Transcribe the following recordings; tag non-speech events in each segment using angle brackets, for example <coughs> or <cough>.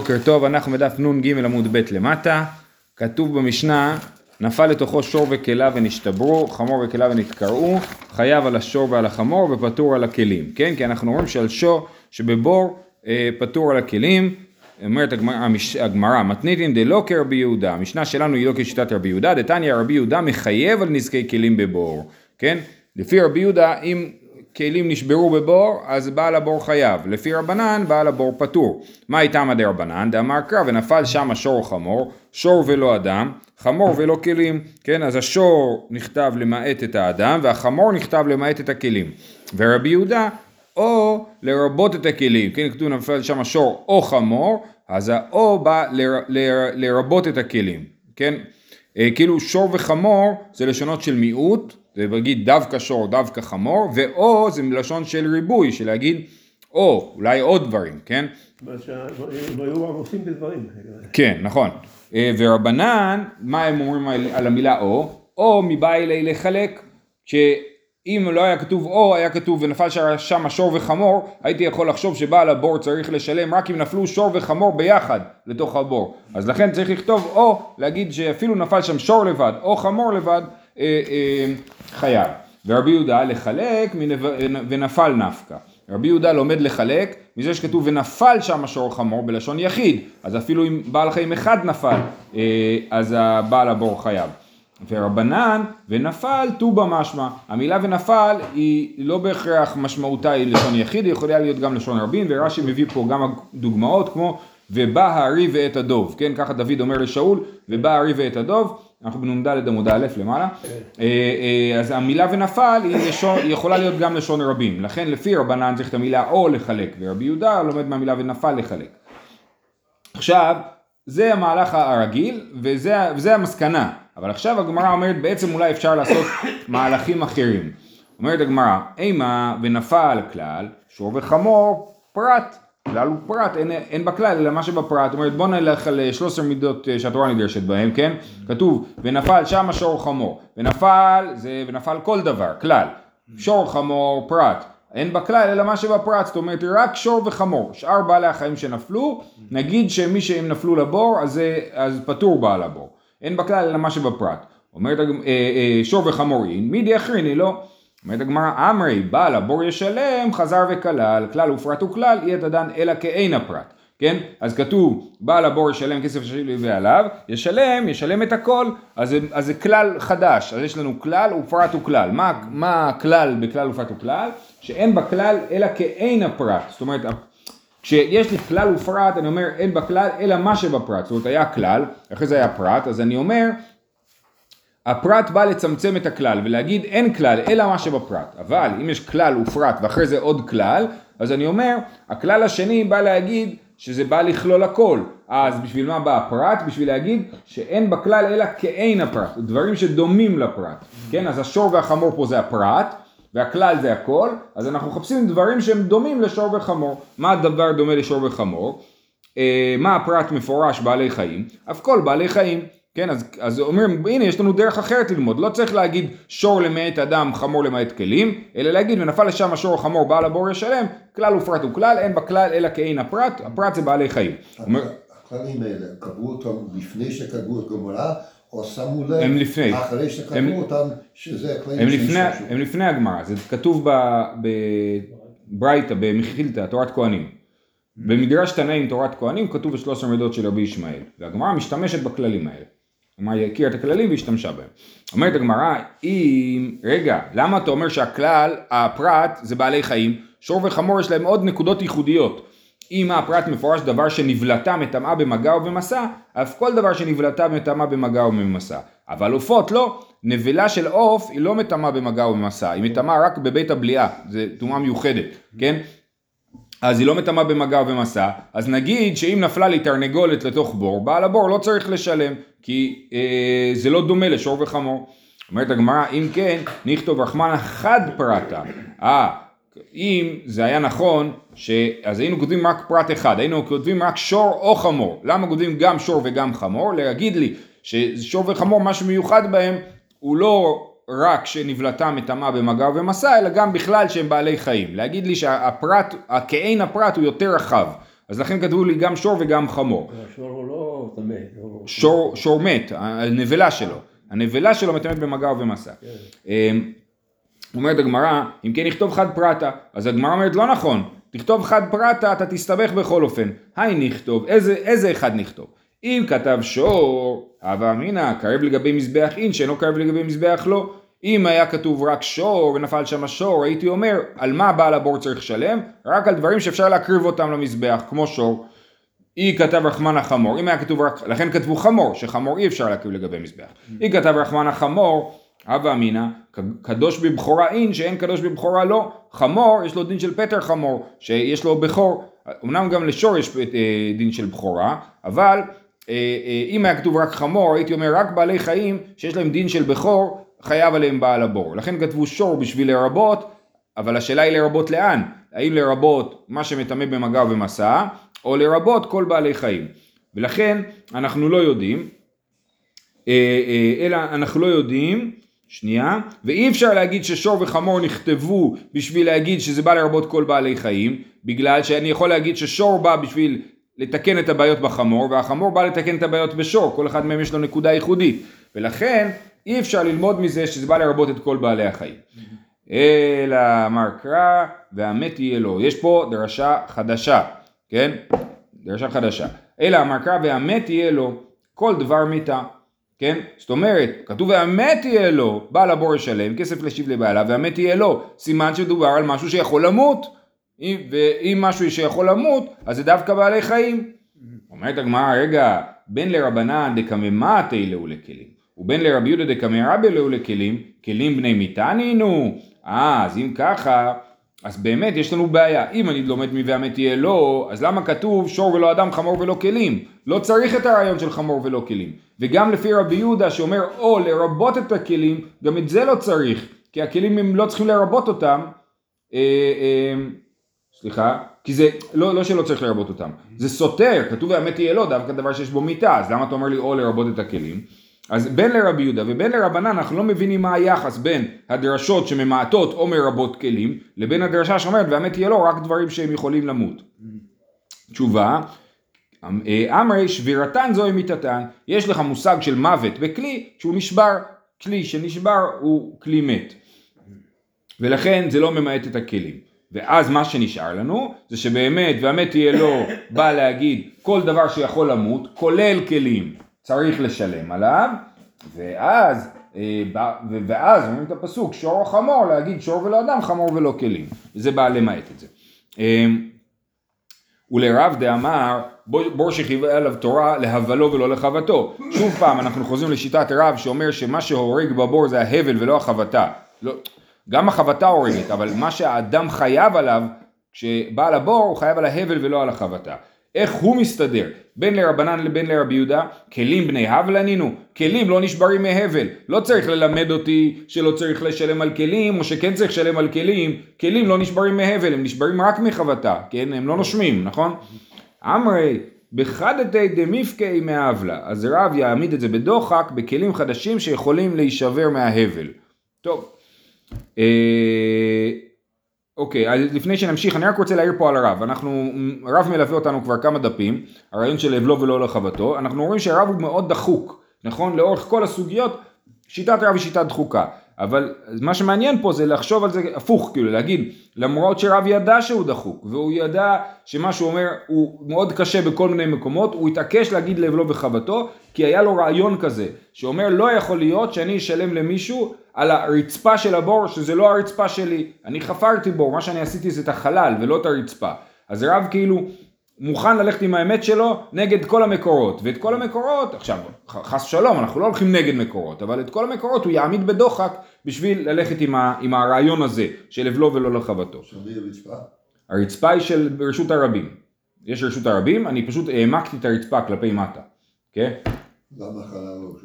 בוקר טוב, אנחנו בדף נ"ג עמוד ב' למטה, כתוב במשנה, נפל לתוכו שור וכלה ונשתברו, חמור וכלה ונתקרעו, חייב על השור ועל החמור ופטור על הכלים, כן? כי אנחנו אומרים שעל שור שבבור אה, פטור על הכלים, אומרת הגמרא, מתניתין דלא כרבי יהודה, המשנה שלנו היא לא כשיטת רבי יהודה, דתניא רבי יהודה מחייב על נזקי כלים בבור, כן? לפי רבי יהודה, אם כלים נשברו בבור, אז בעל הבור חייב. לפי רבנן, בעל הבור פטור. מה עדי רבנן? דאמר קרא ונפל שם השור חמור, שור ולא אדם, חמור ולא כלים. כן, אז השור נכתב למעט את האדם, והחמור נכתב למעט את הכלים. ורבי יהודה, או לרבות את הכלים. כן, כתוב נפל שם שור או חמור, אז האו בא ל, ל, לרבות את הכלים. כן, אה, כאילו שור וחמור זה לשונות של מיעוט. זה להגיד דווקא שור, דווקא חמור, ואו זה מלשון של ריבוי, של להגיד או, אולי עוד דברים, כן? הם היו עמוסים בדברים. כן, נכון. אה, ורבנן, מה הם אומרים על המילה או? או מבא אלי לחלק, שאם לא היה כתוב או, היה כתוב ונפל שם שור וחמור, הייתי יכול לחשוב שבעל הבור צריך לשלם רק אם נפלו שור וחמור ביחד לתוך הבור. אז לכן צריך לכתוב או, להגיד שאפילו נפל שם שור לבד או חמור לבד, חייב. ורבי יהודה לחלק ונפל נפקא. רבי יהודה לומד לחלק מזה שכתוב ונפל שם שור חמור בלשון יחיד, אז אפילו אם בעל חיים אחד נפל, אה, אז הבעל הבור חייב. ורבנן ונפל טובה משמע, המילה ונפל היא לא בהכרח משמעותה היא לשון יחיד, היא יכולה להיות גם לשון רבים, ורש"י מביא פה גם דוגמאות כמו ובא הארי ואת הדוב, כן ככה דוד אומר לשאול ובא הארי ואת הדוב אנחנו בנ"ד עמוד א' למעלה, כן. אה, אה, אז המילה ונפל היא, יכולה להיות גם לשון רבים, לכן לפי רבנן צריך את המילה או לחלק, ורבי יהודה לומד מהמילה ונפל לחלק. עכשיו, זה המהלך הרגיל, וזה, וזה המסקנה, אבל עכשיו הגמרא אומרת בעצם אולי אפשר לעשות <coughs> מהלכים אחרים. אומרת הגמרא, אימה ונפל כלל, שור וחמור פרט. כלל הוא פרט, אין, אין בכלל אלא מה שבפרט, זאת אומרת בוא נלך על 13 אה, מידות אה, שהתורה נדרשת בהם, כן? כתוב ונפל שם שור חמור, ונפל זה ונפל כל דבר, כלל, שור חמור פרט, אין בכלל אלא מה שבפרט, זאת אומרת רק שור וחמור, שאר בעלי החיים שנפלו, נגיד שמי שהם נפלו לבור אז, אז פטור בעל הבור, אין בכלל אלא מה שבפרט, אומרת אה, שור וחמורין, מידי אחריני לא אומרת הגמרא, אמרי, בעל הבור ישלם, חזר וכלל, כלל ופרט וכלל, אי יתדן אלא כאין הפרט. כן? אז כתוב, בעל הבור ישלם כסף שלי ועליו, ישלם, ישלם את הכל, אז זה, אז זה כלל חדש, אז יש לנו כלל ופרט וכלל. מה, מה הכלל בכלל ופרט וכלל? שאין בכלל אלא כאין הפרט. זאת אומרת, כשיש לי כלל ופרט, אני אומר אין בכלל אלא מה שבפרט. זאת אומרת, היה כלל, אחרי זה היה פרט, אז אני אומר, הפרט בא לצמצם את הכלל ולהגיד אין כלל אלא מה שבפרט, אבל אם יש כלל ופרט ואחרי זה עוד כלל, אז אני אומר, הכלל השני בא להגיד שזה בא לכלול הכל, אז בשביל מה בא הפרט? בשביל להגיד שאין בכלל אלא כאין הפרט, דברים שדומים לפרט, כן? אז השור והחמור פה זה הפרט, והכלל זה הכל, אז אנחנו מחפשים דברים שהם דומים לשור וחמור. מה הדבר דומה לשור וחמור? אה, מה הפרט מפורש בעלי חיים? אף כל בעלי חיים. כן, אז, אז אומרים, הנה יש לנו דרך אחרת ללמוד, לא צריך להגיד שור למעט אדם, חמור למעט כלים, אלא להגיד ונפל לשם השור החמור בעל הבור ישלם, כלל ופרט הוא כלל, אין בכלל אלא כאין הפרט, הפרט זה בעלי חיים. הכללים האלה, קבעו אותם לפני שקבעו את גמרא, או שמו לב הם לפני, אחרי שקבעו הם, אותם, שזה הכללים הם לפני, הם לפני הגמרא, זה כתוב בברייתא, במחילתא, תורת כהנים. במדרש תנאים תורת כהנים כתוב בשלוש עמדות של רבי ישמעאל, והגמרא משתמשת בכללים האלה. כלומר היא הכירה את הכללים והשתמשה בהם. אומרת הגמרא, אם, רגע, למה אתה אומר שהכלל, הפרט זה בעלי חיים, שור וחמור יש להם עוד נקודות ייחודיות. אם הפרט מפורש דבר שנבלטה מטמאה במגע או במסע, אף כל דבר שנבלטה מטמאה במגע או במסע. אבל עופות לא, נבלה של עוף היא לא מטמאה במגע או במסע, היא מטמאה רק בבית הבליעה, זה טומאה מיוחדת, כן? אז היא לא מטמאה במגע או במסע, אז נגיד שאם נפלה לי תרנגולת לתוך בור, בעל הבור לא צריך לשלם, כי אה, זה לא דומה לשור וחמור. אומרת הגמרא, אם כן, נכתוב רחמנא חד פרטה. אה, אם זה היה נכון, ש... אז היינו כותבים רק פרט אחד, היינו כותבים רק שור או חמור. למה כותבים גם שור וגם חמור? להגיד לי ששור וחמור, משהו מיוחד בהם, הוא לא רק שנבלטה מטמאה במגע ובמסע, אלא גם בכלל שהם בעלי חיים. להגיד לי שהפרט, הכעין הפרט הוא יותר רחב. אז לכן כתבו לי גם שור וגם חמור. השור הוא לא טמא. שור, שור מת, הנבלה שלו, הנבלה שלו מטמאת במגע ובמסע. אמ, אומרת הגמרא, אם כן נכתוב חד פרטה, אז הגמרא אומרת לא נכון, תכתוב חד פרטה אתה תסתבך בכל אופן, היי נכתוב, איזה, איזה אחד נכתוב? אם כתב שור, הווה אמינא, קרב לגבי מזבח אין שאינו קרב לגבי מזבח לא. אם היה כתוב רק שור ונפל שם השור, הייתי אומר, על מה בעל הבור צריך לשלם? רק על דברים שאפשר להקריב אותם למזבח, כמו שור. אי כתב רחמן החמור, אם היה כתוב רק, לכן כתבו חמור, שחמור אי אפשר להקריב לגבי מזבח. אי כתב רחמן החמור, הווה אמינא, קדוש בבכורה אין, שאין קדוש בבכורה לא. חמור, יש לו דין של פטר חמור, שיש לו בכור. אמנם גם לשור יש אה, דין של בכורה, אבל אם היה כתוב רק חמור, הייתי אומר רק בעלי חיים שיש להם דין של בכור, חייב עליהם בעל הבור. לכן כתבו שור בשביל לרבות, אבל השאלה היא לרבות לאן? האם לרבות מה שמטמא במגע ובמסע, או לרבות כל בעלי חיים. ולכן אנחנו לא יודעים, אה, אה, אלא אנחנו לא יודעים, שנייה, ואי אפשר להגיד ששור וחמור נכתבו בשביל להגיד שזה בא לרבות כל בעלי חיים, בגלל שאני יכול להגיד ששור בא בשביל לתקן את הבעיות בחמור, והחמור בא לתקן את הבעיות בשור, כל אחד מהם יש לו נקודה ייחודית, ולכן אי אפשר ללמוד מזה שזה בא לרבות את כל בעלי החיים. אלא אמר קרא והמת יהיה לו. יש פה דרשה חדשה, כן? דרשה חדשה. אלא אמר קרא והמת יהיה לו כל דבר מיתה. כן? זאת אומרת, כתוב והמת יהיה לו, בעל הבור ישלם, כסף להשיב לבעלה, והמת יהיה לו, סימן שמדובר על משהו שיכול למות. אם- ואם משהו שיכול למות, אז זה דווקא בעלי חיים. אומרת הגמרא, רגע, בין לרבנן דקממתי לאו לכלים, ובין לרבי יהודה דקמרבי לאו לכלים, כלים בני מיתה נינו. אה, אז אם ככה, אז באמת יש לנו בעיה. אם אני לומד מ"ואמת יהיה לו", אז למה כתוב שור ולא אדם, חמור ולא כלים? לא צריך את הרעיון של חמור ולא כלים. וגם לפי רבי יהודה שאומר, או לרבות את הכלים, גם את זה לא צריך, כי הכלים הם לא צריכים לרבות אותם. אה, אה, סליחה, כי זה, לא, לא שלא צריך לרבות אותם, זה סותר, כתוב האמת יהיה לו, דווקא דבר שיש בו מיתה, אז למה אתה אומר לי או לרבות את הכלים? אז בין לרבי יהודה ובין לרבנן אנחנו לא מבינים מה היחס בין הדרשות שממעטות או מרבות כלים, לבין הדרשה שאומרת והאמת יהיה לו רק דברים שהם יכולים למות. תשובה, אה, אמרי שבירתן זוהי מיתתן, יש לך מושג של מוות בכלי שהוא נשבר, כלי שנשבר הוא כלי מת. ולכן זה לא ממעט את הכלים. ואז מה שנשאר לנו זה שבאמת והמת יהיה לו בא להגיד כל דבר שיכול למות כולל כלים צריך לשלם עליו ואז אה, ואז אומרים את הפסוק שור או חמור להגיד שור ולא אדם חמור ולא כלים וזה בא למעט את זה. אה, ולרב דאמר בור שחיווה עליו תורה להבלו ולא לחבטו. שוב פעם אנחנו חוזרים לשיטת רב שאומר שמה שהורג בבור זה ההבל ולא החבטה. לא, גם החבטה הורגת אבל מה שהאדם חייב עליו כשבעל הבור הוא חייב על ההבל ולא על החבטה. איך הוא מסתדר? בין לרבנן לבין לרבי יהודה כלים בני הבל ענינו? כלים לא נשברים מהבל. לא צריך ללמד אותי שלא צריך לשלם על כלים או שכן צריך לשלם על כלים. כלים לא נשברים מהבל הם נשברים רק מחבטה. כן הם לא נושמים נכון? אמרי בחדתי דמיפקי מהבלה אז רב יעמיד את זה בדוחק בכלים חדשים שיכולים להישבר מההבל. טוב אוקיי, אז לפני שנמשיך, אני רק רוצה להעיר פה על הרב. אנחנו, הרב מלווה אותנו כבר כמה דפים, הרעיון של הבלו ולא לחבטו. אנחנו רואים שהרב הוא מאוד דחוק, נכון? לאורך כל הסוגיות, שיטת רב היא שיטה דחוקה. אבל מה שמעניין פה זה לחשוב על זה הפוך, כאילו להגיד, למרות שרב ידע שהוא דחוק, והוא ידע שמה שהוא אומר הוא מאוד קשה בכל מיני מקומות, הוא התעקש להגיד לבלו וחבטו, כי היה לו רעיון כזה, שאומר לא יכול להיות שאני אשלם למישהו על הרצפה של הבור, שזה לא הרצפה שלי, אני חפרתי בור, מה שאני עשיתי זה את החלל ולא את הרצפה. אז רב כאילו מוכן ללכת עם האמת שלו נגד כל המקורות, ואת כל המקורות, עכשיו חס ושלום, אנחנו לא הולכים נגד מקורות, אבל את כל המקורות הוא יעמיד בדוחק בשביל ללכת עם, ה, עם הרעיון הזה של הבלו ולא לחבטו. הרצפה? היא של רשות הרבים. יש רשות הרבים, אני פשוט העמקתי את הרצפה כלפי מטה, כן? למה חלל לא?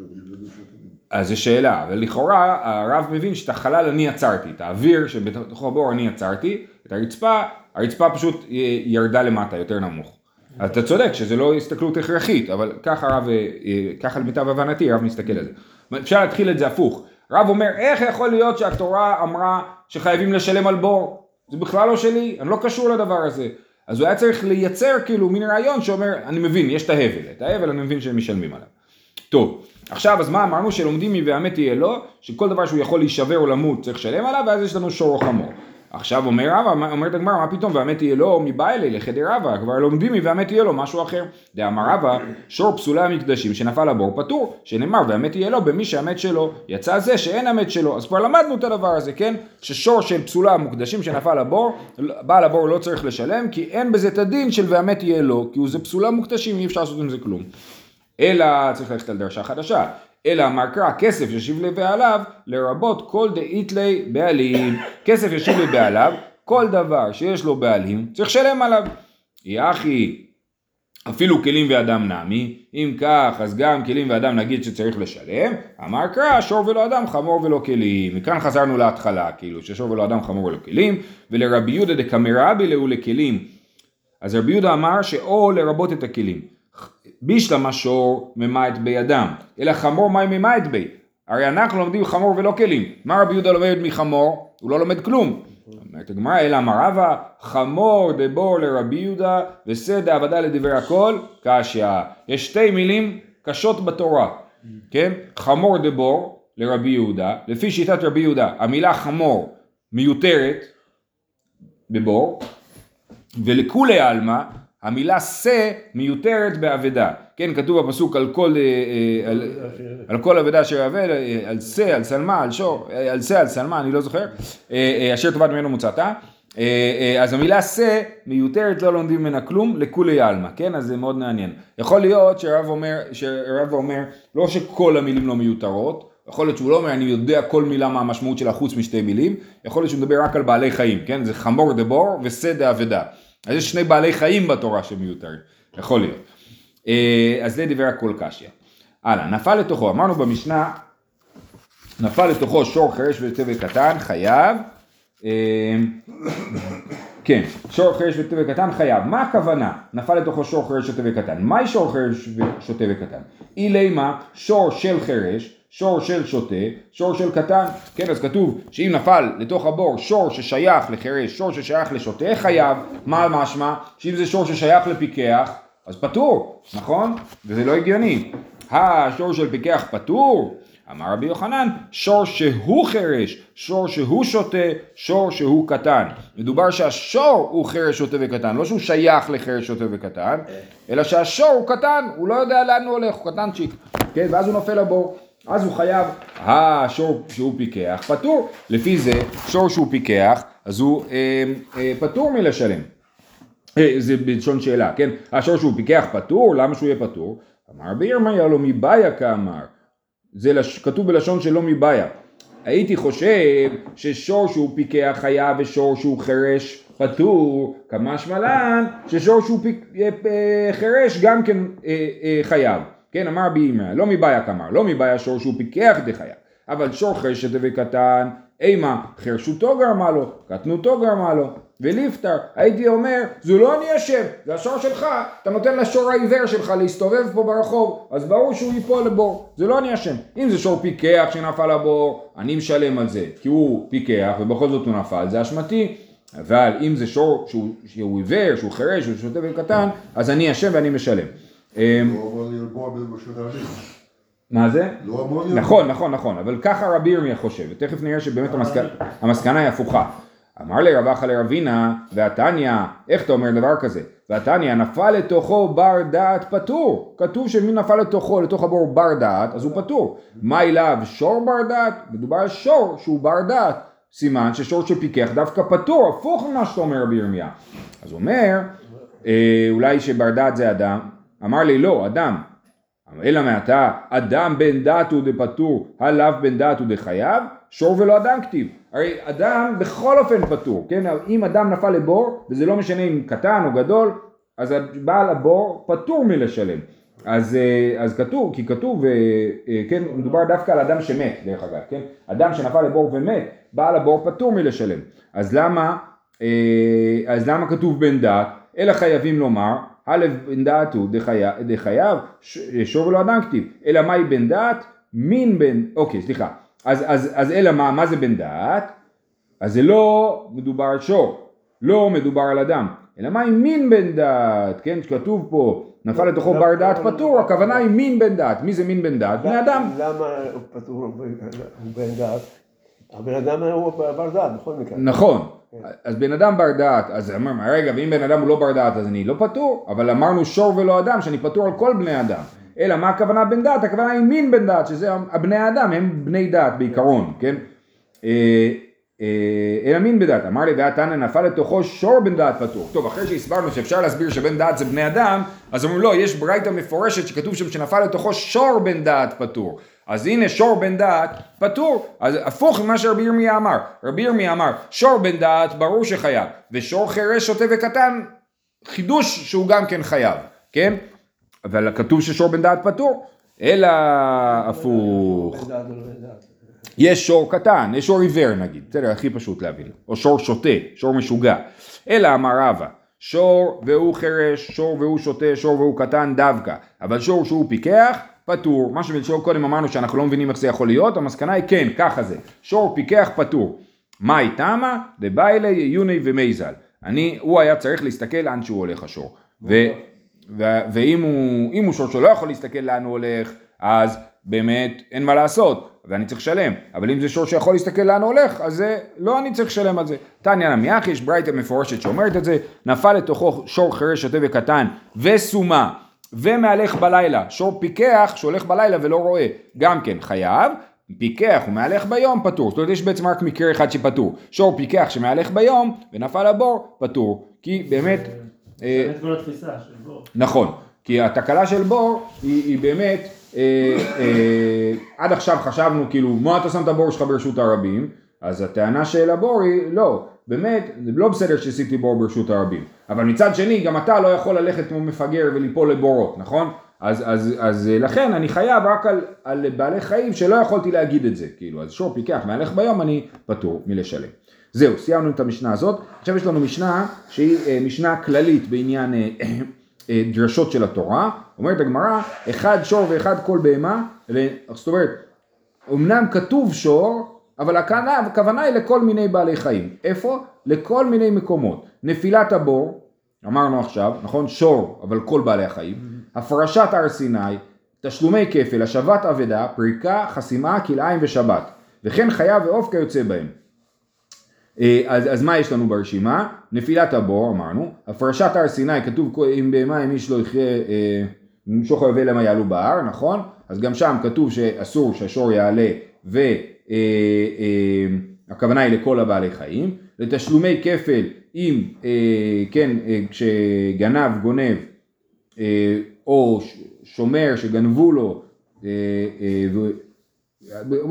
אז זו שאלה, ולכאורה הרב מבין שאת החלל אני יצרתי, את האוויר שבתוך הבור אני יצרתי, את הרצפה, הרצפה פשוט ירדה למטה, יותר נמוך. אז אתה צודק שזה לא הסתכלות הכרחית, אבל ככה הרב, אה, ככה למיטב הבנתי הרב מסתכל על זה. אפשר להתחיל את זה הפוך. רב אומר, איך יכול להיות שהתורה אמרה שחייבים לשלם על בור? זה בכלל לא שלי, אני לא קשור לדבר הזה. אז הוא היה צריך לייצר כאילו מין רעיון שאומר, אני מבין, יש את ההבל, את ההבל אני מבין שהם משלמים עליו. טוב, עכשיו אז מה אמרנו שלומדים מ"ואמת יהיה לו", שכל דבר שהוא יכול להישבר או למות צריך לשלם עליו, ואז יש לנו שור או חמור. עכשיו אומר רבא, אומרת הגמרא, מה פתאום ואמת יהיה לו מבא אלי לחדר רבא, כבר לומדים מ"ואמת יהיה לו משהו אחר. דאמר רבא, שור פסולי המקדשים שנפל לבור פטור, שנאמר ואמת יהיה לו במי שהמת שלו, יצא זה שאין המת שלו, אז כבר למדנו את הדבר הזה, כן? ששור של פסולה המוקדשים שנפל לבור, בעל הבור לא צריך לשלם, כי אין בזה את הדין של ואמת יהיה לו, כי הוא זה פסולה מוקדשים, אי אפשר לעשות עם זה כלום. אלא צריך ללכת על דרשה חדשה. אלא אמר קרא כסף ישיב לבעליו לרבות כל דאיתלי בעלים. כסף ישיב לבעליו כל דבר שיש לו בעלים צריך לשלם עליו. יחי אפילו כלים ואדם נמי אם כך אז גם כלים ואדם נגיד שצריך לשלם אמר קרא שור ולא אדם חמור ולא כלים. מכאן חזרנו להתחלה כאילו ששור ולא אדם חמור ולא כלים ולרבי יהודה דקמרבי להו לכלים. אז רבי יהודה אמר שאו לרבות את הכלים בישלמה שור ממעט בידם, אלא חמור מים ממעט בי. הרי אנחנו לומדים חמור ולא כלים. מה רבי יהודה לומד מחמור? הוא לא לומד כלום. אומרת הגמרא, אלא אמר רבא, חמור דבור לרבי יהודה וסדה עבדה לדבר הכל, קשיא. יש שתי מילים קשות בתורה, כן? חמור דבור לרבי יהודה, לפי שיטת רבי יהודה, המילה חמור מיותרת בבור, ולכולי עלמא המילה שא מיותרת באבדה, כן כתוב בפסוק על כל, אה, אה, על, על כל אבדה אשר יאבד, אה, על שא, על שלמה, על שור, על שא, על שלמה, אני לא זוכר, אשר טובת ממנו מוצאתה, אז המילה שא מיותרת לא לומדים ממנה כלום לכולי עלמא, כן? אז זה מאוד מעניין, יכול להיות שהרב אומר, שהרב אומר לא שכל המילים לא מיותרות, יכול להיות שהוא לא אומר אני יודע כל מילה מה המשמעות שלה חוץ משתי מילים, יכול להיות שהוא מדבר רק על בעלי חיים, כן? זה חמור דבור ושא דאבדה אז יש שני בעלי חיים בתורה שמיותרים, יכול להיות. אה, אז זה דיבר הכל קשיא. הלאה, נפל לתוכו, אמרנו במשנה, נפל לתוכו שור חירש ותבל קטן, חייב. אה, כן, שור חירש וטבע קטן חייב. מה הכוונה? נפל לתוכו שור חירש וטבע קטן. מהי שור חירש ושוטה וקטן? אילי מה? שור של חירש שור של שוטה, שור של קטן, כן אז כתוב שאם נפל לתוך הבור שור ששייך לחירש, שור ששייך לשוטה, חייב, מה משמע? שאם זה שור ששייך לפיקח, אז פטור, נכון? וזה לא הגיוני. השור של פיקח פטור? אמר רבי יוחנן, שור שהוא חירש, שור שהוא שוטה, שור שהוא קטן. מדובר שהשור הוא חירש, שוטה וקטן, לא שהוא שייך לחירש, שוטה וקטן, אלא שהשור הוא קטן, הוא לא יודע לאן הוא הולך, הוא קטנצ'יק, כן, ואז הוא נופל לבור. אז הוא חייב, השור שהוא פיקח פטור, לפי זה שור שהוא פיקח אז הוא אה, אה, פטור מלשלם, אה, זה בלשון שאלה, כן, השור שהוא פיקח פטור, למה שהוא יהיה פטור? אמר בירמיה לא מבעיה כאמר, זה לש... כתוב בלשון שלא מבעיה, הייתי חושב ששור שהוא פיקח חייב ושור שהוא חירש פטור, כמשמע לן ששור שהוא פיק... אה, אה, חירש גם כן אה, חייב כן, אמר בי אמא, לא מבעיה כמר, לא מבעיה שור שהוא פיקח דחיה, אבל שור חרשת וקטן, אימה חרשותו גרמה לו, קטנותו גרמה לו, וליפטר, הייתי אומר, זו לא אני אשם, זה השור שלך, אתה נותן לשור העיוור שלך להסתובב פה ברחוב, אז ברור שהוא ייפול לבור, זה לא אני אשם. אם זה שור פיקח שנפל לבור, אני משלם על זה, כי הוא פיקח ובכל זאת הוא נפל, זה אשמתי. אבל אם זה שור שהוא, עיוור, שהוא חירש, שהוא שוטה וקטן, אז אני אשם ואני משלם. אמ, לא מה זה? לא אמור להיות. נכון, נכון, נכון, אבל ככה רבי ירמיה חושב, ותכף נראה שבאמת המסקנה היא הפוכה. אמר לי רב אחא לרבינה, והתניא, איך אתה אומר דבר כזה? והתניא נפל לתוכו בר דעת פטור. כתוב שמי נפל לתוכו, לתוך הבור בר דעת, אז הוא פטור. מה אליו שור בר דעת? מדובר על שור שהוא בר דעת. סימן ששור שפיקח דווקא פטור, הפוך ממה שאתה אומר רבי ירמיה. אז הוא אומר, אה, אולי שבר דעת זה אדם, אמר לי לא, אדם. אלא מעתה, אדם בן דת הוא דפטור, הלאו בן דת הוא דחייב, שור ולא אדם כתיב. הרי אדם בכל אופן פטור, כן? אם אדם נפל לבור, וזה לא משנה אם קטן או גדול, אז בעל הבור פטור מלשלם. אז, אה, אז כתוב, כי כתוב, אה, אה, כן, מדובר דווקא על אדם שמת, דרך אגב, כן? אדם שנפל לבור ומת, בעל הבור פטור מלשלם. אז למה, אז למה כתוב בן דת? אלא חייבים לומר, א' בן דעת הוא דחייב, שור ולא אדם כתיב, אלא מהי בן דעת? מין בן, אוקיי סליחה, אז, אז, אז אלא מה, מה זה בן דעת? אז זה לא מדובר על שור, לא מדובר על אדם, אלא מה עם מין בן דעת, כן, שכתוב פה, נפל לתוכו בר דעת פטור, הכוונה היא מין בן דעת, מי זה מין בן דעת? בני אדם. למה הוא פטור, הוא בן דעת? הבן אדם הוא בר דעת בכל מקרה. נכון, אז בן אדם בר דעת, אז אמרנו, רגע, ואם בן אדם הוא לא בר דעת אז אני לא פטור, אבל אמרנו שור ולא אדם, שאני פטור על כל בני אדם. אלא מה הכוונה בן דעת? הכוונה היא מין בן דעת, שזה הבני האדם, הם בני דעת בעיקרון, כן? אה, אה, אלא מין בן דעת. אמר לי והתנא נפל לתוכו שור בן דעת פטור. טוב, אחרי שהסברנו שאפשר להסביר שבן דעת זה בני אדם, אז אומרים לא, יש ברייתא מפורשת שכתוב שם שנפל לתוכו שור בן דעת פטור. אז הנה שור בן דעת פטור, אז הפוך ממה שרבי ירמיה אמר. רבי ירמיה אמר, שור בן דעת ברור שחייב, ושור חירש שוטה וקטן, חידוש שהוא גם כן חייב, כן? אבל כתוב ששור בן דעת פטור, אלא הפוך. יש שור קטן, יש שור עיוור נגיד, בסדר, הכי פשוט להבין, או שור שוטה, שור משוגע. אלא אמר רבא, שור והוא חירש, שור והוא שוטה, שור והוא קטן דווקא, אבל שור שהוא פיקח, פטור. מה שבשור קודם אמרנו שאנחנו לא מבינים איך זה יכול להיות, המסקנה היא כן, ככה זה. שור פיקח פטור. מאי תמה? דביילי יוני ומייזל. אני, הוא היה צריך להסתכל לאן שהוא הולך השור. ו, ו, ואם הוא, הוא שור שלא יכול להסתכל לאן הוא הולך, אז באמת אין מה לעשות, ואני צריך לשלם. אבל אם זה שור שיכול להסתכל לאן הוא הולך, אז זה, לא אני צריך לשלם על זה. תניא נמיח, יש ברייתא מפורשת שאומרת את זה, נפל לתוכו שור חירש שוטה וקטן וסומה. ומהלך בלילה, שור פיקח שהולך בלילה ולא רואה, גם כן חייב, פיקח ומהלך ביום פטור, זאת אומרת יש בעצם רק מקרה אחד שפטור, שור פיקח שמהלך ביום ונפל לבור פטור, כי באמת, אה, באמת כל התפיסה של בור. נכון, כי התקלה של בור היא, היא באמת, אה, אה, עד עכשיו חשבנו כאילו מה אתה שם את הבור שלך ברשות הרבים, אז הטענה של הבור היא לא, באמת זה לא בסדר שעשיתי בור ברשות הרבים, אבל מצד שני גם אתה לא יכול ללכת כמו מפגר וליפול לבורות, נכון? אז, אז, אז אה, לכן אני חייב רק על, על בעלי חיים שלא יכולתי להגיד את זה, כאילו, אז שור פיקח מהלך ביום אני פטור מלשלם. זהו, סיימנו את המשנה הזאת, עכשיו יש לנו משנה שהיא אה, משנה כללית בעניין אה, אה, דרשות של התורה, אומרת הגמרא, אחד שור ואחד כל בהמה, זאת אומרת, אמנם כתוב שור, אבל הכוונה, הכוונה היא לכל מיני בעלי חיים. איפה? לכל מיני מקומות. נפילת הבור, אמרנו עכשיו, נכון? שור, אבל כל בעלי החיים. הפרשת הר סיני, תשלומי כפל, השבת אבדה, פריקה, חסימה, כלאיים ושבת. וכן חיה ועוף כיוצא בהם. אה, אז, אז מה יש לנו ברשימה? נפילת הבור אמרנו, הפרשת הר סיני כתוב אם בהמה אם איש לא יחיה אה, משוך היובל למה יעלו בהר, נכון? אז גם שם כתוב שאסור שהשור יעלה והכוונה היא לכל הבעלי חיים. לתשלומי כפל אם אה, כן אה, כשגנב גונב אה, או שומר שגנבו לו אה, אה,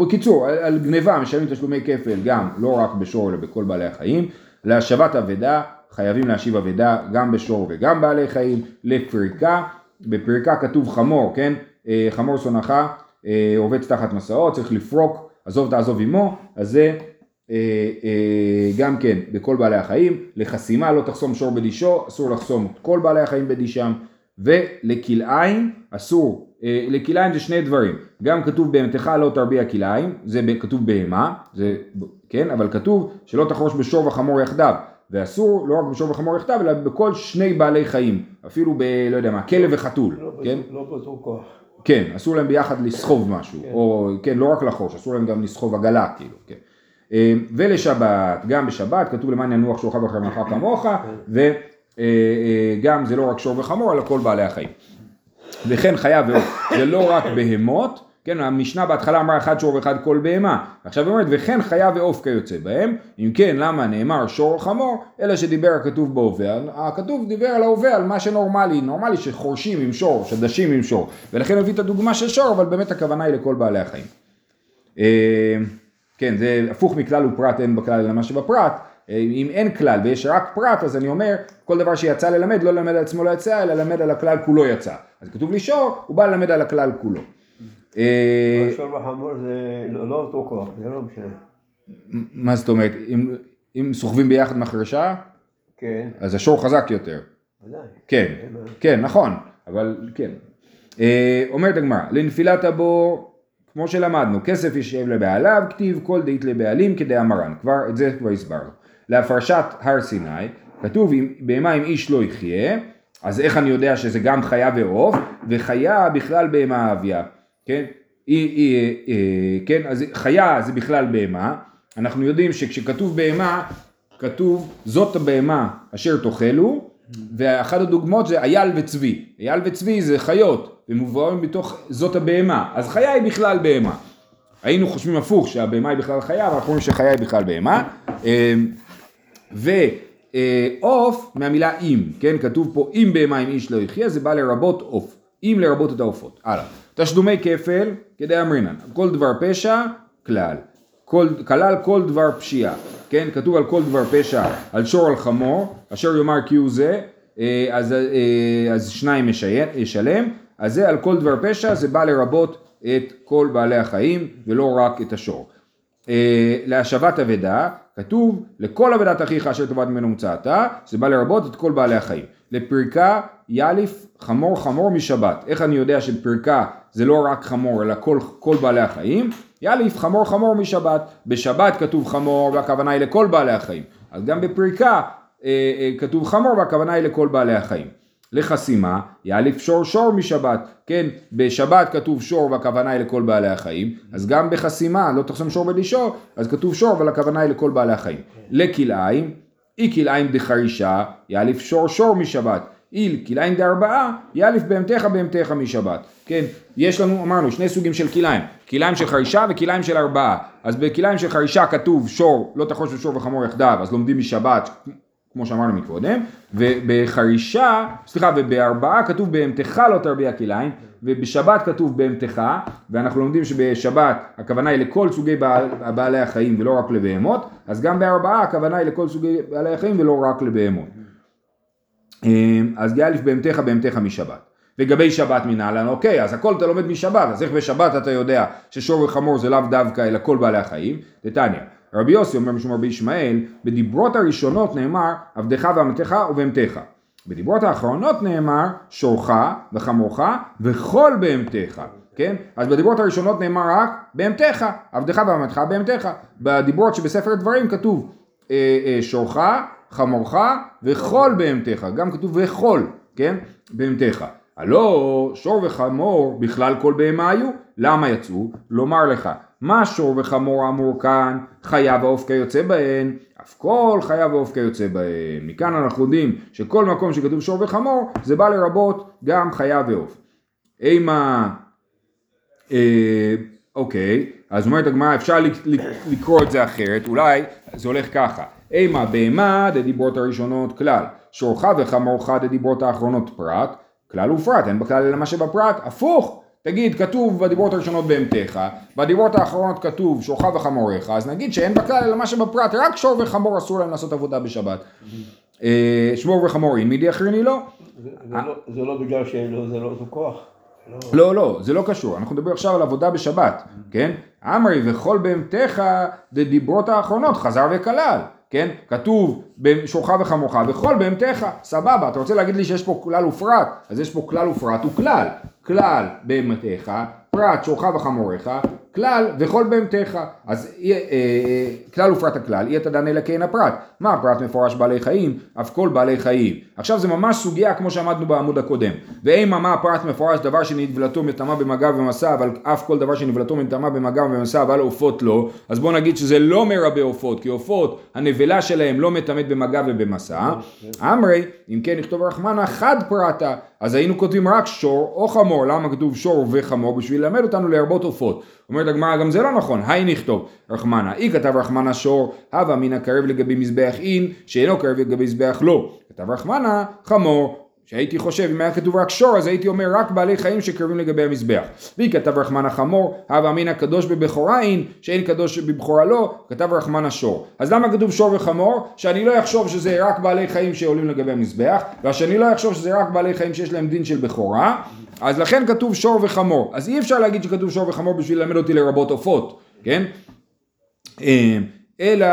בקיצור, על, גניבה משלמים תשלומי כפל גם, לא רק בשור אלא בכל בעלי החיים. להשבת אבדה, חייבים להשיב אבדה גם בשור וגם בעלי חיים. לפריקה, בפריקה כתוב חמור, כן? אה, חמור שונאך, אה, רובץ תחת מסעות, צריך לפרוק, עזוב תעזוב עמו, אז זה אה, אה, גם כן בכל בעלי החיים. לחסימה לא תחסום שור בדישו, אסור לחסום את כל בעלי החיים בדישם. ולכלאיים אסור, אה, לכלאיים זה שני דברים, גם כתוב בהמתך לא תרביע כלאיים, זה כתוב בהמה, זה, כן, אבל כתוב שלא תחרוש בשור וחמור יחדיו, ואסור לא רק בשור וחמור יחדיו, אלא בכל שני בעלי חיים, אפילו ב... לא יודע מה, כלב וחתול, לא כן? לא באותו כוח. כן, אסור להם ביחד לסחוב משהו, כן. או כן, לא רק לחוש, אסור להם גם לסחוב עגלה, כאילו, כן. אה, ולשבת, גם בשבת, כתוב למען ינוח שורך וחמך כמוך, וגם זה לא רק שור וחמור, אלא כל בעלי החיים. וכן חיה ועוף, זה לא רק בהמות, כן, המשנה בהתחלה אמרה אחד שור ואחד כל בהמה, עכשיו היא אומרת וכן חיה ועוף כיוצא בהם, אם כן למה נאמר שור חמור, אלא שדיבר הכתוב בהווה, הכתוב דיבר על ההווה, על מה שנורמלי, נורמלי שחורשים עם שור, שדשים עם שור, ולכן הביא את הדוגמה של שור, אבל באמת הכוונה היא לכל בעלי החיים. אה, כן, זה הפוך מכלל ופרט, אין בכלל אלא מה שבפרט. אה, אם אין כלל ויש רק פרט, אז אני אומר, כל דבר שיצא ללמד, לא ללמד על עצמו לא יצא, אלא ללמד על הכלל כולו יצא. אז כתוב לי שור, הוא בא ללמד על הכלל כולו. אה, שור וחמור זה לא לא אותו כוח, זה לא משנה. מה זאת אומרת, אם, סוחבים ביחד מחרשה, כן, אז השור חזק יותר. ודאי. כן, כן, נכון, אבל כן. אה, אומרת הגמרא, לנפילת הבור, כמו שלמדנו, כסף יישב לבעליו, כתיב כל דאית לבעלים כדאמרן, כבר, את זה כבר הסברנו. להפרשת הר סיני, כתוב אם בהמה אם איש לא יחיה, אז איך אני יודע שזה גם חיה ועוף, וחיה בכלל בהמה אביה, כן? היא, היא, אה, כן, אז חיה זה בכלל בהמה, אנחנו יודעים שכשכתוב בהמה, כתוב זאת הבהמה אשר תאכלו, ואחת הדוגמאות זה אייל וצבי, אייל וצבי זה חיות, ומובאים בתוך זאת הבהמה, אז חיה היא בכלל בהמה. היינו חושבים הפוך שהבהמה היא בכלל חיה, אבל אנחנו רואים שחיה היא בכלל בהמה. אה, ועוף מהמילה אם, כן, כתוב פה אם בהמה אם איש לא יחיה, זה בא לרבות עוף, אם לרבות את העופות. הלאה. תשלומי כפל, כדי אמרינן, כל דבר פשע, כלל. כל, כלל כל דבר פשיעה, כן, כתוב על כל דבר פשע, על שור על חמור, אשר יאמר כי הוא זה, אה, אז, אה, אז שניים ישלם, אז זה על כל דבר פשע, זה בא לרבות את כל בעלי החיים ולא רק את השור. אה, להשבת אבדה, כתוב לכל אבדת אחיך אשר תאבד ממנו מצאתה, זה בא לרבות את כל בעלי החיים. לפריקה יאליף חמור חמור משבת. איך אני יודע שפריקה זה לא רק חמור אלא כל, כל בעלי החיים? יאליף חמור חמור משבת. בשבת כתוב חמור והכוונה היא לכל בעלי החיים. אז גם בפריקה אה, אה, כתוב חמור והכוונה היא לכל בעלי החיים. לחסימה, יאליף שור שור משבת, כן, בשבת כתוב שור והכוונה היא לכל בעלי החיים, אז גם בחסימה, לא תחסום שור בלי שור, אז כתוב שור אבל הכוונה היא לכל בעלי החיים. לכלאיים, אי כלאיים דחרישה, יאליף שור שור משבת, אי כלאיים דארבעה, יאליף בהמתך בהמתך משבת, כן, יש לנו, אמרנו, שני סוגים של כלאיים, כלאיים של חרישה וכלאיים של ארבעה, אז בכלאיים של חרישה כתוב שור, לא תחוש בשור וחמור יחדיו, אז לומדים משבת, כמו שאמרנו מקודם, ובחרישה, סליחה, ובארבעה כתוב בהמתך לא תרביע כליים, ובשבת כתוב בהמתך, ואנחנו לומדים שבשבת הכוונה היא לכל סוגי בעל, בעלי החיים ולא רק לבהמות, אז גם בארבעה הכוונה היא לכל סוגי בעלי החיים ולא רק לבהמות. אמ, אז יאלף בהמתך בהמתך משבת. לגבי שבת מנהלן, אוקיי, אז הכל אתה לומד משבת, אז איך בשבת אתה יודע ששור וחמור זה לאו דווקא אלא כל בעלי החיים? דתניא. רבי יוסי אומר משום רבי ישמעאל, בדיברות הראשונות נאמר עבדך ועמתך ובהמתך. בדיברות האחרונות נאמר שורך וחמורך וכל בהמתך, כן? אז בדיברות הראשונות נאמר רק בהמתך, עבדך ועמתך בהמתך. בדיברות שבספר דברים כתוב אה, אה, שורך, חמורך וכל בהמתך, גם כתוב וכל, כן? בהמתך. הלא שור וחמור בכלל כל בהמה היו, למה יצאו? לומר לך מה שור וחמור אמור כאן, חיה ועוף כיוצא בהן, אף כל חיה ועוף כיוצא בהן. מכאן אנחנו יודעים שכל מקום שכתוב שור וחמור, זה בא לרבות גם חיה ועוף. אימה, אה, אוקיי, אז אומרת הגמרא, אפשר לקרוא את זה אחרת, אולי זה הולך ככה. אימה בהמה דדיברות הראשונות כלל, שורך וחמורך דדיברות האחרונות פרט, כלל ופרט, אין בכלל אלא מה שבפרט, הפוך, תגיד, כתוב בדיברות הראשונות בהמתך, בדיברות האחרונות כתוב שורך וחמוריך, אז נגיד שאין בכלל אלא מה שבפרט, רק שור וחמור אסור להם לעשות עבודה בשבת. אה, שמור וחמור אין מידי אחריני לא. לא- זה לא בגלל שזה לא אותו כוח. לא, לא, זה לא קשור, אנחנו מדברים עכשיו על עבודה בשבת, כן? אמרי וכל בהמתך דדיברות האחרונות חזר וכלל. כן? כתוב שורך וחמורך וכל בהמתך, סבבה, אתה רוצה להגיד לי שיש פה כלל ופרט, אז יש פה כלל ופרט הוא כלל, כלל בהמתך, פרט שורך וחמוריך, כלל וכל בהמתך. אז אה, אה, כלל ופרט הכלל, אי אתה דן אלא כן הפרט. מה הפרט מפורש בעלי חיים? אף כל בעלי חיים. עכשיו זה ממש סוגיה כמו שעמדנו בעמוד הקודם. ואימה מה הפרט מפורש דבר שנבלתו מטמא במגע ומסע, אבל אף כל דבר שנבלתו מטמא במגע ומסע, אבל עופות לא. אז בוא נגיד שזה לא מרבה עופות, כי עופות, הנבלה שלהם לא מטמאת במגע ובמסע. אמרי, אם כן נכתוב רחמנה חד פרטה. אז היינו כותבים רק שור או חמור, למה כתוב שור וחמור? בשביל ללמד אותנו להרבות עופות. אומרת הגמרא, גם זה לא נכון, היי נכתוב רחמנה. אי כתב רחמנה שור, הווה מן הקרב לגבי מזבח אין, שאינו קרב לגבי מזבח לא. כתב רחמנה חמור, שהייתי חושב, אם היה כתוב רק שור, אז הייתי אומר רק בעלי חיים שקרבים לגבי המזבח. והיא כתב רחמן החמור, הווה אמינא קדוש בבכורה אין, שאין קדוש בבכורה לא, כתב רחמן השור. אז למה כתוב שור וחמור? שאני לא אחשוב שזה רק בעלי חיים שעולים לגבי המזבח, ושאני לא אחשוב שזה רק בעלי חיים שיש להם דין של בכורה, אז לכן כתוב שור וחמור. אז אי אפשר להגיד שכתוב שור וחמור בשביל ללמד אותי לרבות עופות, כן? אה, אלא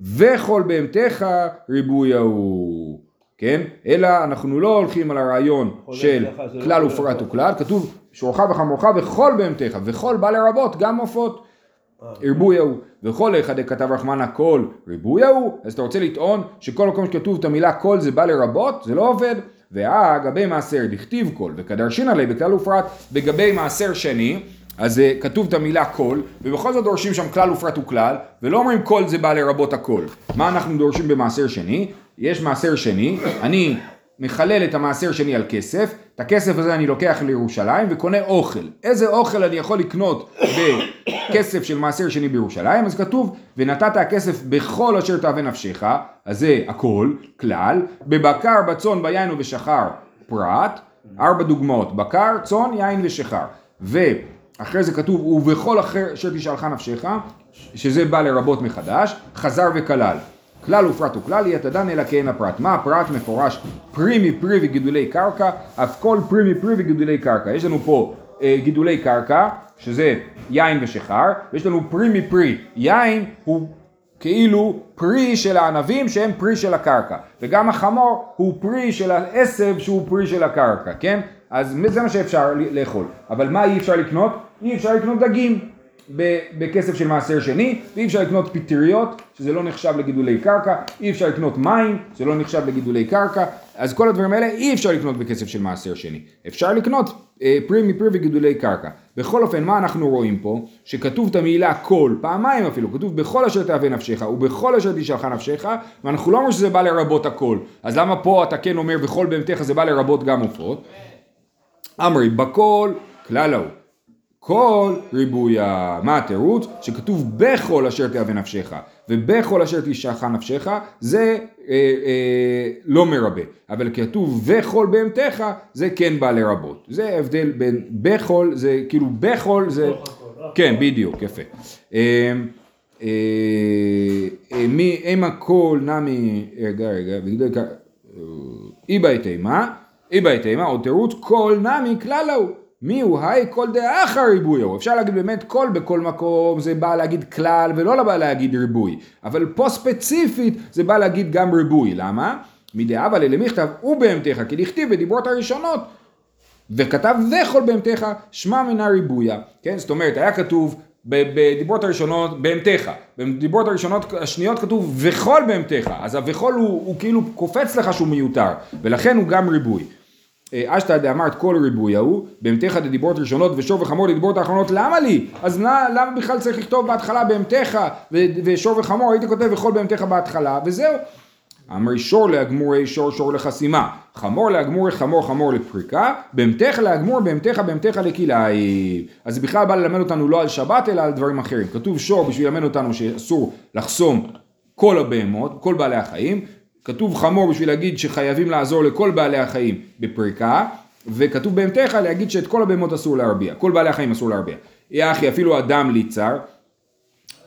וכל בהמתך ריבוי ההוא. כן? אלא אנחנו לא הולכים על הרעיון של לא כלל ופרט וכלל, כתוב שורך וחמורך וכל בהמתך, וכל בא לרבות גם עופות. ריבוי ההוא, וכל אחד כתב רחמנה כל ריבוי ההוא, אז אתה רוצה לטעון שכל מקום שכתוב את המילה כל זה בא לרבות, זה לא עובד. ואה גבי מעשר דכתיב כל, וקדרשין עלי בכלל ופרט, בגבי מעשר שני, אז אה, כתוב את המילה כל, ובכל זאת דורשים שם כלל ופרט וכלל, ולא אומרים כל זה בא לרבות הכל. מה אנחנו דורשים במעשר שני? יש מעשר שני, אני מחלל את המעשר שני על כסף, את הכסף הזה אני לוקח לירושלים וקונה אוכל. איזה אוכל אני יכול לקנות בכסף של מעשר שני בירושלים? אז כתוב, ונתת הכסף בכל אשר תאווה נפשך, אז זה הכל, כלל, בבקר, בצאן, ביין ובשחר, פרט, ארבע דוגמאות, בקר, צאן, יין ושחר. ואחרי זה כתוב, ובכל אחר אשר תשאלך נפשך, שזה בא לרבות מחדש, חזר וכלל. כלל ופרט וכלל יהיה תדן אלא כאין הפרט. מה הפרט מפורש? פרי מפרי וגידולי קרקע, אף כל פרי מפרי וגידולי קרקע. יש לנו פה אה, גידולי קרקע, שזה יין ושחר, ויש לנו פרי מפרי. יין הוא כאילו פרי של הענבים שהם פרי של הקרקע, וגם החמור הוא פרי של העשב שהוא פרי של הקרקע, כן? אז זה מה שאפשר לאכול. אבל מה אי אפשר לקנות? אי אפשר לקנות דגים. בכסף של מעשר שני, ואי אפשר לקנות פטריות, שזה לא נחשב לגידולי קרקע, אי אפשר לקנות מים, זה לא נחשב לגידולי קרקע, אז כל הדברים האלה אי אפשר לקנות בכסף של מעשר שני. אפשר לקנות אה, פרי מפרי וגידולי קרקע. בכל אופן, מה אנחנו רואים פה? שכתוב את המילה כל, פעמיים אפילו, כתוב בכל אשר תאווה נפשך ובכל אשר תשאלך נפשך, ואנחנו לא אומרים שזה בא לרבות הכל. אז למה פה אתה כן אומר בכל בהמתך זה בא לרבות גם עופות? אמרי, בכל כלל ההוא. כל ריבויה, מה התירוץ? שכתוב בכל אשר תאווה נפשך ובכל אשר תשאך נפשך זה אה, אה, לא מרבה. אבל כתוב וכל בהמתך זה כן בא לרבות. זה ההבדל בין בכל זה כאילו בכל זה כן בדיוק יפה. אה, אה, אה, מי אם הכל נמי רגע רגע אי בית אימה אי בית אימה עוד תירוץ כל נמי כלל ההוא מי הוא היי כל דאחר ריבויו. אפשר להגיד באמת כל בכל מקום זה בא להגיד כלל ולא בא להגיד ריבוי. אבל פה ספציפית זה בא להגיד גם ריבוי. למה? מדאבה ללמכתב ובהמתך כי דכתיב בדיברות הראשונות וכתב וכל בהמתך שמע מנה ריבויה. כן? זאת אומרת היה כתוב בדיברות הראשונות בהמתך, בדיברות הראשונות השניות כתוב וכל בהמתך, אז הוכל הוא, הוא כאילו קופץ לך שהוא מיותר, ולכן הוא גם ריבוי. אה, אשתא דאמרת כל ריבוי ההוא, בהמתך דדיברות ראשונות ושור וחמור דדיברות האחרונות, למה לי? אז למה, למה בכלל צריך לכתוב בהתחלה בהמתך ושור וחמור, הייתי כותב וכל בהמתך בהתחלה, וזהו. אמרי שור להגמורי שור שור לחסימה, חמור להגמורי חמור חמור לפריקה, בהמתך להגמור בהמתך בהמתך לכלאי. אז בכלל בא ללמד אותנו לא על שבת אלא על דברים אחרים. כתוב שור בשביל ללמד אותנו שאסור לחסום כל הבהמות, כל בעלי החיים, כתוב חמור בשביל להגיד שחייבים לעזור לכל בעלי החיים בפריקה, וכתוב בהמתך להגיד שאת כל הבהמות אסור להרביע, כל בעלי החיים אסור להרביע. יהיה אחי אפילו אדם ליצר,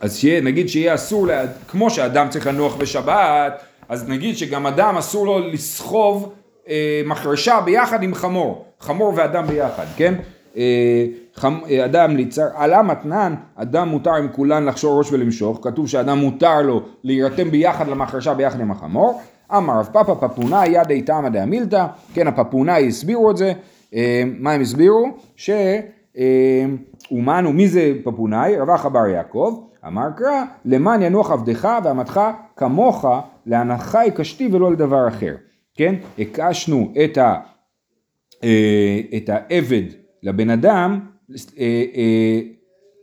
אז שיה, נגיד שיהיה אסור, לה, כמו שאדם צריך לנוח בשבת, אז נגיד שגם אדם אסור לו לסחוב אה, מחרשה ביחד עם חמור, חמור ואדם ביחד, כן? אה, חמ, אה, אדם ליצר, עלה מתנן, אדם מותר עם כולן לחשור ראש ולמשוך, כתוב שאדם מותר לו להירתם ביחד למחרשה ביחד עם החמור, אמר רב פאפא פפונה יד איתמא דאמילתא, כן הפפונאי הסבירו את זה, אה, מה הם הסבירו? שאומנו, מי זה פפונאי? רבח בר יעקב, אמר קרא, למען ינוח עבדך ועמדך כמוך להנחי קשתי ולא לדבר אחר, כן? הקשנו את, ה, את העבד לבן אדם,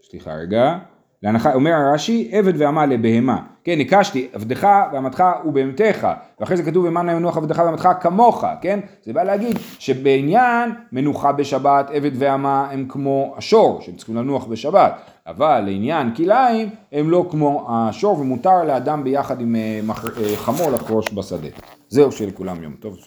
סליחה רגע, להנחה, אומר הרש"י, עבד ועמל לבהמה. כן, הקשתי, עבדך ועמדך ובהמתך, ואחרי זה כתוב למען מנוח עבדך ועמדך כמוך, כן? זה בא להגיד שבעניין מנוחה בשבת, עבד ועמה הם כמו השור, שהם צריכים לנוח בשבת, אבל לעניין כלאיים הם לא כמו השור, ומותר לאדם ביחד עם חמור לחרוש בשדה. זהו שלכולם יום טוב.